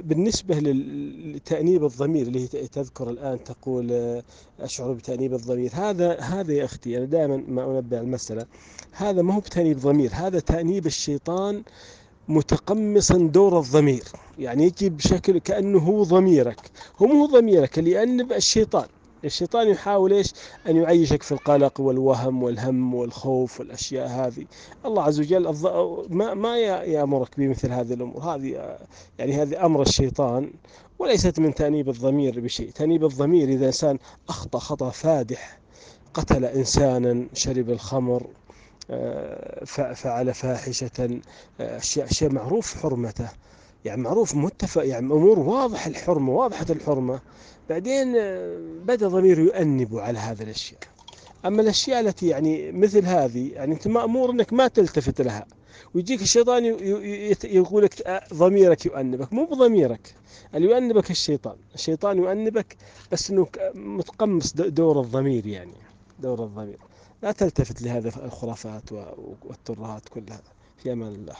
بالنسبة لتأنيب الضمير اللي تذكر الآن تقول آه، أشعر بتأنيب الضمير. هذا هذا يا أختي أنا دائما ما أنبه المسألة. هذا ما هو بتأنيب ضمير. هذا تأنيب الشيطان متقمصا دور الضمير. يعني يجي بشكل كأنه هو ضميرك. هو مو ضميرك اللي يأنب الشيطان. الشيطان يحاول إيش؟ أن يعيشك في القلق والوهم والهم والخوف والأشياء هذه. الله عز وجل ما ما يأمرك بمثل هذه الأمور. هذه يعني هذه أمر الشيطان وليست من تأنيب الضمير بشيء. تأنيب الضمير إذا إنسان أخطأ خطأ فادح قتل إنسانا شرب الخمر آه، فعل فاحشة أشياء أشياء معروف حرمته. يعني معروف متفق يعني أمور واضح الحرمة واضحة الحرمة. بعدين آه، بدا ضميره يؤنب على هذه الأشياء. أما الأشياء التي يعني مثل هذه يعني أنت مامور إنك ما تلتفت لها. ويجيك الشيطان يقول لك آه، ضميرك يؤنبك. مو بضميرك اللي يؤنبك الشيطان. الشيطان يؤنبك بس إنه متقمص دور الضمير يعني دور الضمير. لا تلتفت لهذه الخرافات والترهات كلها. في أمان الله.